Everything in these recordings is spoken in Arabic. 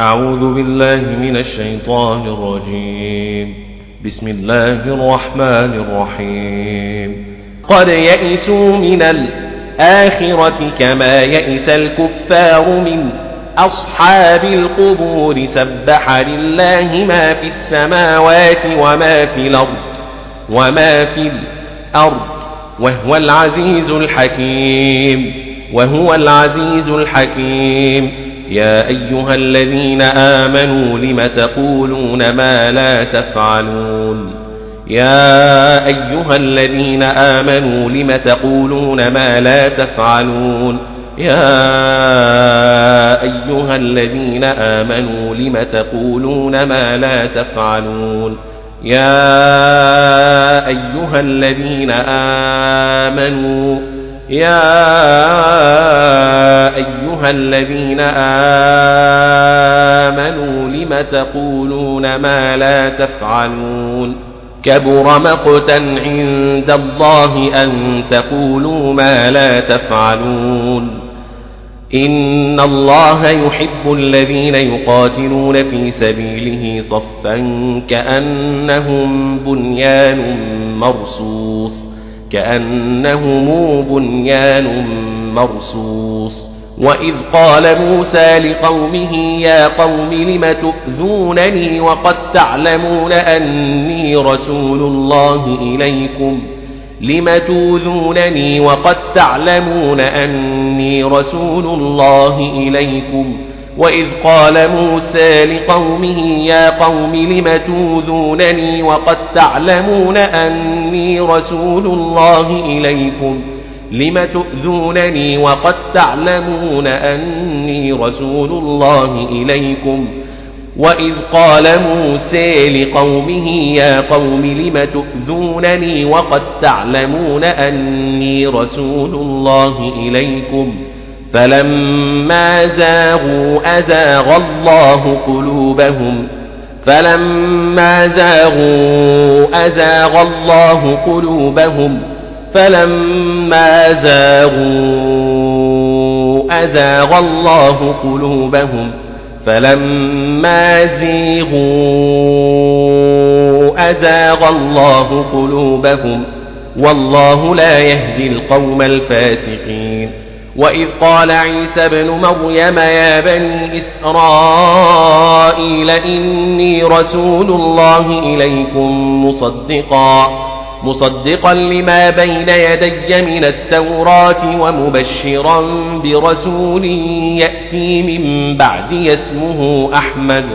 أعوذ بالله من الشيطان الرجيم. بسم الله الرحمن الرحيم. قد يئسوا من الآخرة كما يئس الكفار من أصحاب القبور. سبح لله ما في السماوات وما في الأرض وما في الأرض وهو العزيز الحكيم وهو العزيز الحكيم. يا أيها الذين آمنوا لم تقولون ما لا تفعلون يا أيها الذين آمنوا لم تقولون ما لا تفعلون يا أيها الذين آمنوا لم تقولون ما لا تفعلون يا أيها الذين آمنوا يا أيها الذين آمنوا لم تقولون ما لا تفعلون؟ كبر مقتا عند الله أن تقولوا ما لا تفعلون. إن الله يحب الذين يقاتلون في سبيله صفا كأنهم بنيان مرصوص. كأنهم بنيان مرصوص. وإذ قال موسى لقومه يا قوم لم تؤذونني وقد تعلمون أني رسول الله إليكم؟ لم توذونني وقد تعلمون أني رسول الله إليكم؟ وإذ قال موسى لقومه يا قوم لم توذونني وقد تعلمون أني رسول الله إليكم لم تؤذونني وقد تعلمون أني رسول الله إليكم وإذ قال موسى لقومه يا قوم لم تؤذونني وقد تعلمون أني رسول الله إليكم فلما زاغوا أزاغ الله قلوبهم فلما زاغوا أزاغ الله قلوبهم فلما زاغوا أزاغ الله قلوبهم فلما زيغوا أزاغ الله قلوبهم والله لا يهدي القوم الفاسقين وإذ قال عيسى ابن مريم يا بني إسرائيل إني رسول الله إليكم مصدقا مصدقا لما بين يدي من التوراة ومبشرا برسول يأتي من بعد اسمه أحمد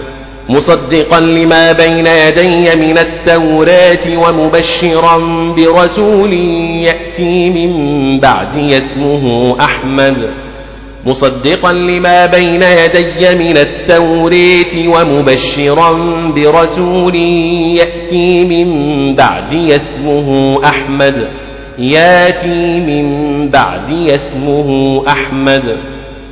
مصدقا لما بين يدي من التوراة ومبشرا برسول يأتي من بعد اسمه أحمد. مصدقا لما بين يدي من التوريت ومبشرا برسول يأتي من بعد اسمه أحمد. يأتي من بعد اسمه أحمد.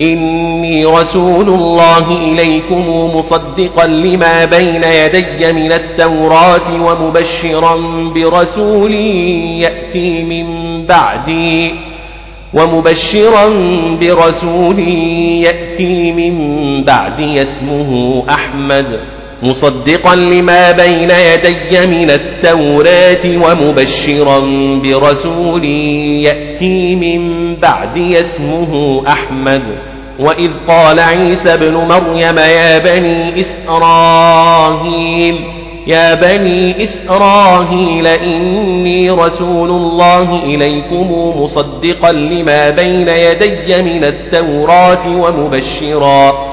إني رسول الله إليكم مصدقا لما بين يدي من التوراة ومبشرا برسول يأتي من بعدي ومبشرا برسول يأتي من بعد اسمه أحمد. مصدقا لما بين يدي من التوراة ومبشرا برسول يأتي من بعد اسمه أحمد. وإذ قال عيسى ابن مريم يا بني إسرائيل يا بني إسرائيل إني رسول الله إليكم مصدقا لما بين يدي من التوراة ومبشرا.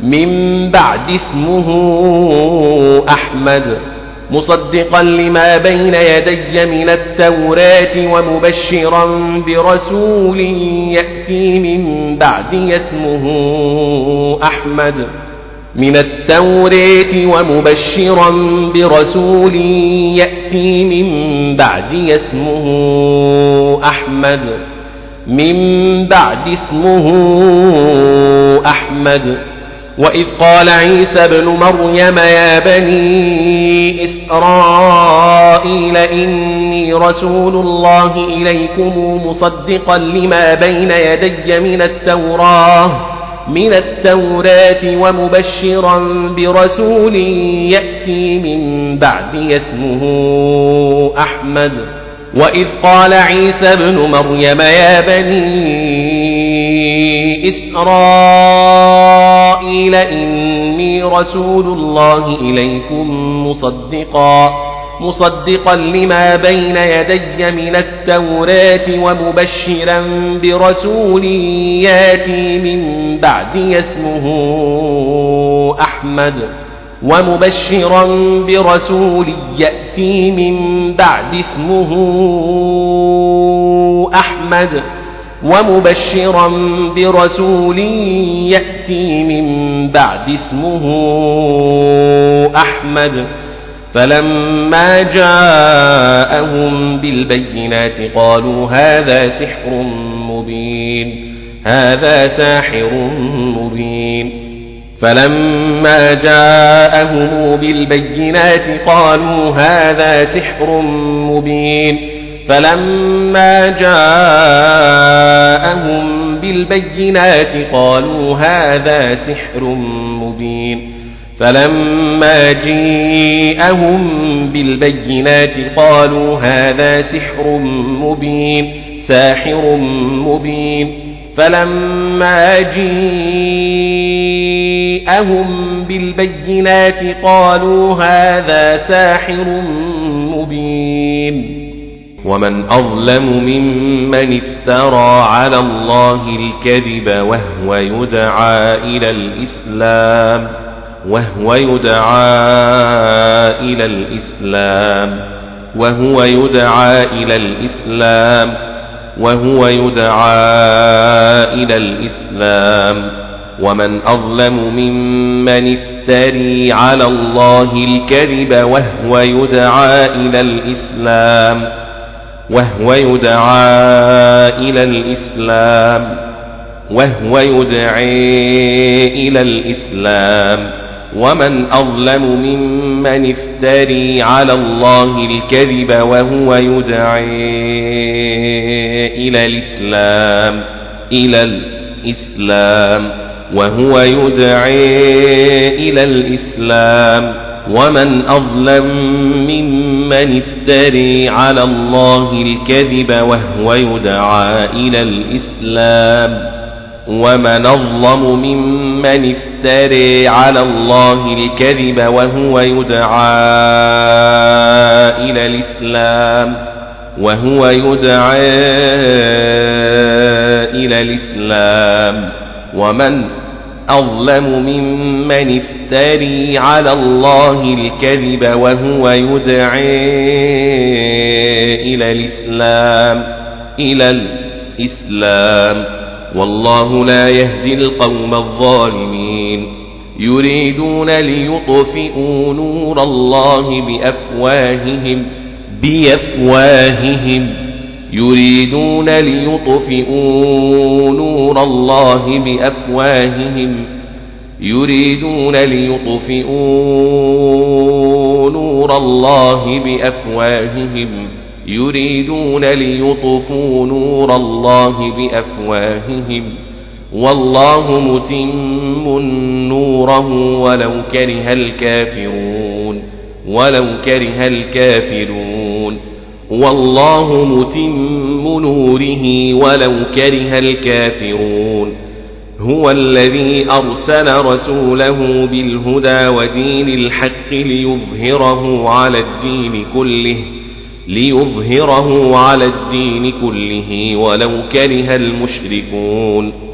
من بعد اسمه أحمد مصدقا لما بين يدي من التوراة ومبشرا برسول يأتي من بعد اسمه أحمد. من التوريت ومبشرا برسول يأتي من بعد اسمه أحمد. من بعد اسمه أحمد. وإذ قال عيسى ابن مريم يا بني إسرائيل إني رسول الله إليكم مصدقا لما بين يدي من التوراه من التوراة ومبشرا برسول يأتي من بعد اسمه أحمد. وإذ قال عيسى ابن مريم يا بني إسرائيل إني رسول الله إليكم مصدقا مصدقا لما بين يدي من التوراة ومبشرا برسول ياتي من بعد اسمه أحمد ومبشرا برسول يأتي من بعد اسمه أحمد. ومبشرا برسول يأتي من بعد اسمه أحمد. فلما جاءهم بالبينات قالوا هذا سحر مبين هذا ساحر مبين. فلما جاءهم بالبينات قالوا هذا سحر مبين. فلما جاءهم بالبينات قالوا هذا سحر مبين. فلما جيءهم بالبينات قالوا هذا سحر مبين ساحر مبين. فلما جيءهم بالبينات قالوا هذا ساحر مبين. ومن أظلم ممن افترى على الله الكذب وهو يدعى إلى الإسلام وهو يدعى إلى الإسلام وهو يدعى إلى الإسلام وهو يدعى إلى الإسلام. ومن أظلم ممن افتري على الله الكذب وهو يدعى إلى الإسلام. وهو يدعى إلى الإسلام. وهو يدعي إلى الإسلام. ومن أظلم ممن افتري على الله الكذب وهو يدعي إلى الإسلام إلى الإسلام. وهو يدعي إلى الإسلام. ومن أظلم ممن افتري على الله الكذب وهو يدعى إلى الإسلام ومن أظلم ممن افتري على الله الكذب وهو يدعى إلى الإسلام وهو يدعى إلى الإسلام ومن أظلم ممن افتري على الله الكذب وهو يدعى إلى الإسلام إلى الإسلام. والله لا يهدي القوم الظالمين. يريدون ليطفئوا نور الله بأفواههم بأفواههم. يريدون ليطفئوا نور الله بأفواههم يريدون ليطفئوا نور الله بأفواههم يريدون ليطفوا نور الله بأفواههم. والله متم نوره ولو كره الكافرون ولو كره الكافرون. والله متم نوره ولو كره الكافرون. هو الذي أرسل رسوله بالهدى ودين الحق ليظهره على الدين كله ليظهره على الدين كله ولو كره المشركون.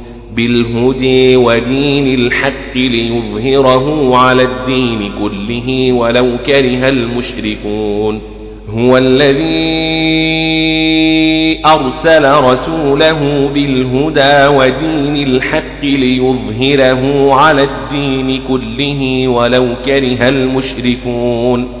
بالهدى ودين الحق ليظهره على الدين كله ولو كره المشركون. هو الذي أرسل رسوله بالهدى ودين الحق ليظهره على الدين كله ولو كره المشركون.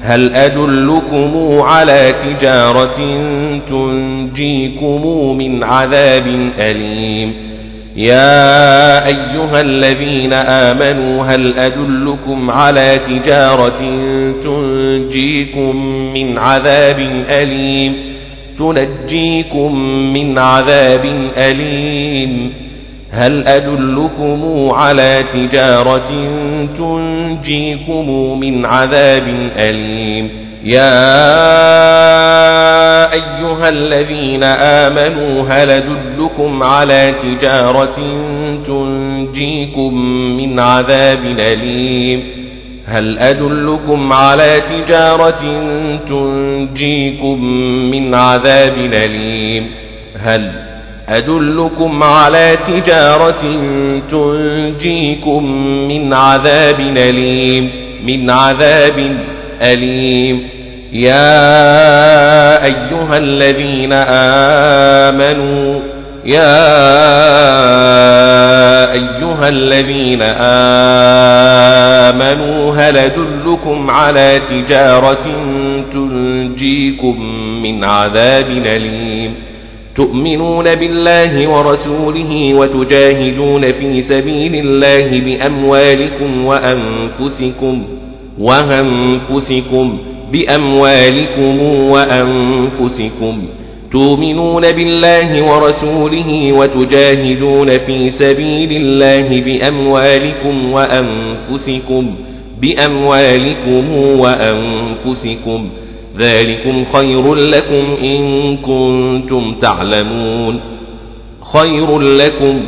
هل أدلكم على تجارة تنجيكم من عذاب أليم؟ يا أيها الذين آمنوا هل أدلكم على تجارة تنجيكم من عذاب أليم؟ تنجيكم من عذاب أليم. هل أدلكم على تجارة تنجيكم من عذاب أليم؟ يا أيها الذين آمنوا هل أدلكم على تجارة تنجيكم من عذاب أليم؟ هل أدلكم على تجارة تنجيكم من عذاب أليم؟ هل أدلكم على تجارة تنجيكم من عذاب أليم من عذاب أليم. يا أيها الذين آمنوا يا أيها الذين آمنوا هل أدلكم على تجارة تنجيكم من عذاب أليم؟ تؤمنون بالله ورسوله وتجاهدون في سبيل الله بأموالكم وأنفسكم وأنفسكم بأموالكم وأنفسكم. تؤمنون بالله ورسوله وتجاهدون في سبيل الله بأموالكم وأنفسكم بأموالكم وأنفسكم. ذلكم خير لكم إن كنتم تعلمون. خير لكم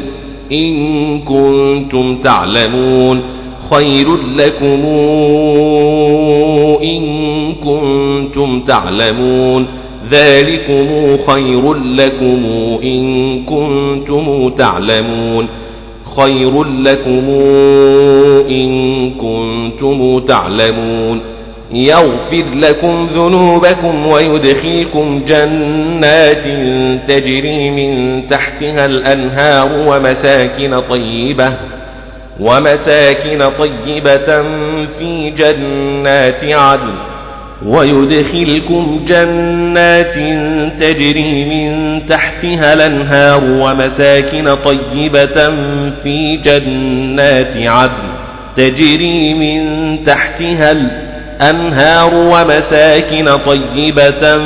إن كنتم تعلمون. خير لكم إن كنتم تعلمون. ذلكم خير لكم إن كنتم تعلمون. خير لكم إن كنتم تعلمون. يغفر لكم ذنوبكم ويدخلكم جنات تجري من تحتها الأنهار ومساكن طيبة ومساكن طيبة في جنات عدن ويدخلكم جنات تجري من تحتها الأنهار ومساكن طيبة في جنات عدن تجري من تحتها الأنهار ومساكن طيبة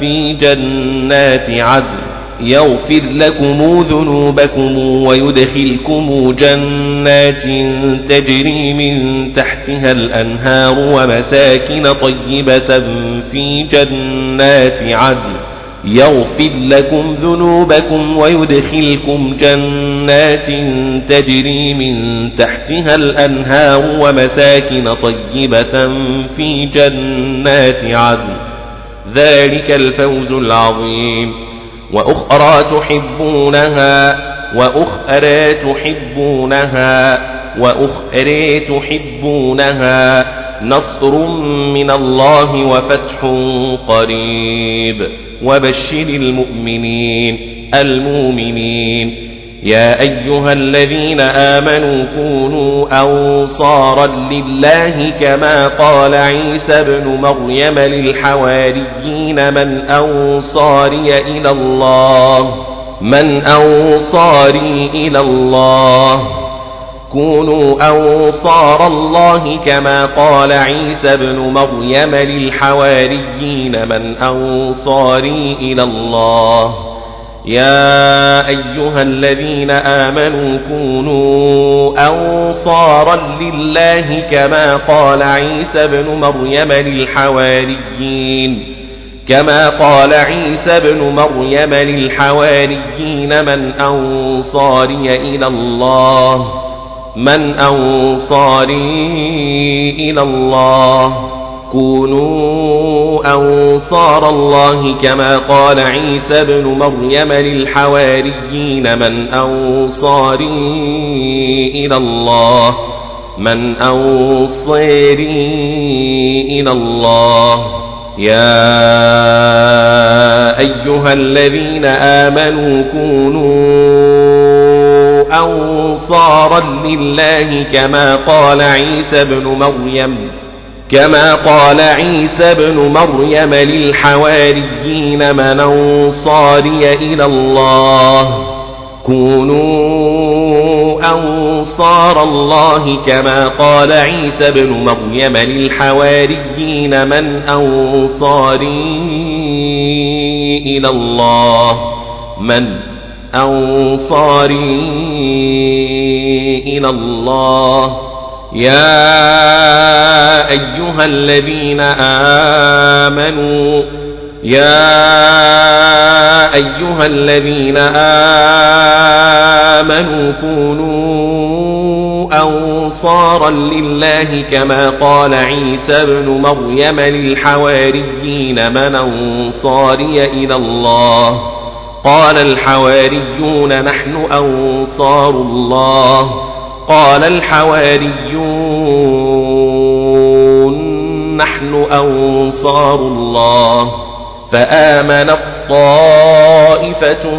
في جنات عدن. يغفر لكم ذنوبكم ويدخلكم جنات تجري من تحتها الأنهار ومساكن طيبة في جنات عدن. يغفر لكم ذنوبكم ويدخلكم جنات تجري من تحتها الأنهار ومساكن طيبة في جنات عدن. ذلك الفوز العظيم. وأخرى تحبونها وأخرى تحبونها وأخرى تحبونها. نصر من الله وفتح قريب. وبشر المؤمنين المؤمنين. يا أيها الذين آمنوا كونوا أنصارا لله كما قال عيسى ابن مريم للحواريين من أنصاري إلى الله من أنصاري إلى الله كونوا أنصار الله كما قال عيسى ابن مريم للحواريين من أنصاري إلى الله. يا أيها الذين آمنوا كونوا أنصارا لله كما قال عيسى ابن مريم للحواريين. كما قال عيسى ابن مريم للحواريين من أنصاري إلى الله. من أنصاري إلى الله كونوا أنصار الله كما قال عيسى ابن مريم للحواريين من أنصاري إلى الله من أنصاري إلى الله يا أيها الذين آمنوا كونوا أنصارا لله كما قال عيسى ابن مريم كما قال عيسى ابن مريم للحواريين من أنصاري إلى الله. كونوا أنصار الله كما قال عيسى ابن مريم للحواريين من أنصاري إلى الله. من؟ أنصاري إلى الله. يا أيها الذين آمنوا يا أيها الذين آمنوا كونوا أنصارا لله كما قال عيسى ابن مريم للحواريين من أنصاري إلى الله. قال الحواريون نحن أنصار الله. قال الحواريون نحن أنصار الله. فآمنت طائفة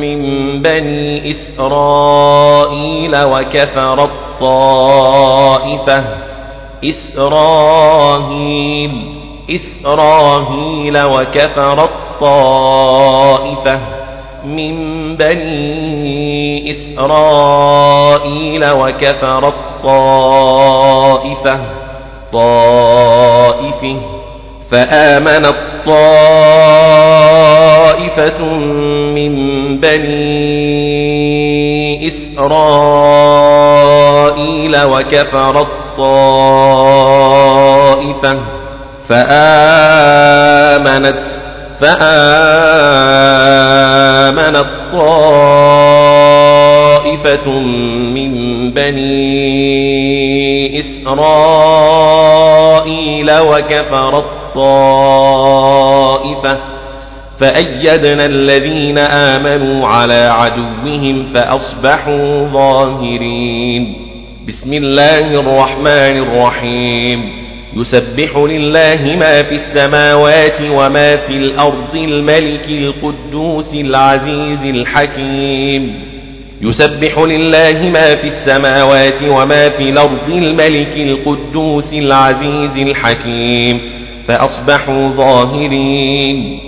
من بني إسرائيل وكفر الطائفة. إسرائيل إسرائيل وكفر الطائفة من بني إسرائيل وكفر الطائفة طائفة فآمنت طائفة من بني إسرائيل وكفر الطائفة فآمنت فآمنت طائفة من بني إسرائيل وكفرت طائفة فأيدنا الذين آمنوا على عدوهم فأصبحوا ظاهرين. بسم الله الرحمن الرحيم. يسبح لله ما في السماوات وما في الأرض الملك القدوس العزيز الحكيم. يسبح لله ما في السماوات وما في الأرض الملك القدوس العزيز الحكيم. فأصبحوا ظاهرين.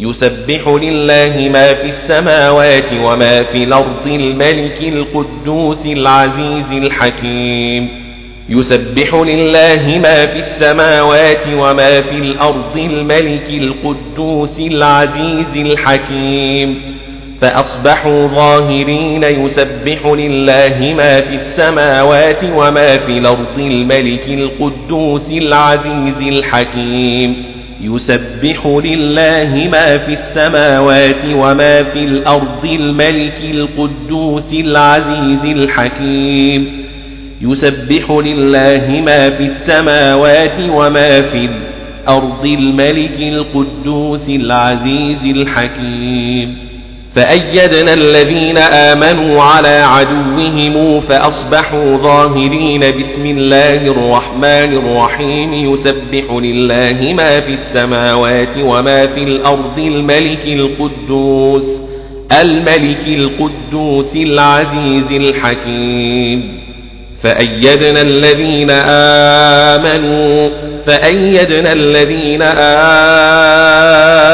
يسبح لله ما في السماوات وما في الأرض الملك القدوس العزيز الحكيم. يسبح لله ما في السماوات وما في الأرض الملك القدوس العزيز الحكيم. فأصبحوا ظاهرين يسبح لله ما في السماوات وما في الأرض الملك القدوس العزيز الحكيم. يسبح لله ما في السماوات وما في الأرض الملك القدوس العزيز الحكيم. يسبح لله ما في السماوات وما في الأرض الملك القدوس العزيز الحكيم. فأيدنا الذين آمنوا على عدوهم فأصبحوا ظاهرين. بسم الله الرحمن الرحيم. يسبح لله ما في السماوات وما في الأرض الملك القدوس الملك القدوس العزيز الحكيم. فأيدنا الذين آمنوا فأيدنا الذين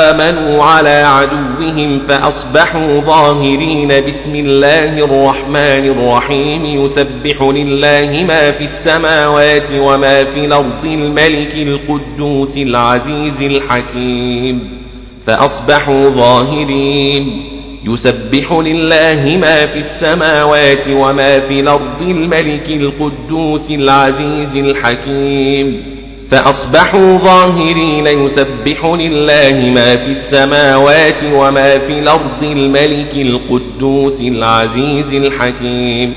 آمنوا على عدوهم فأصبحوا ظاهرين. بسم الله الرحمن الرحيم. يسبح لله ما في السماوات وما في الأرض الملك القدوس العزيز الحكيم. فأصبحوا ظاهرين. يسبح لله ما في السماوات وما في الأرض الملك القدوس العزيز الحكيم. فأصبحوا ظاهرين يسبح لله ما في السماوات وما في الأرض الملك القدوس العزيز الحكيم.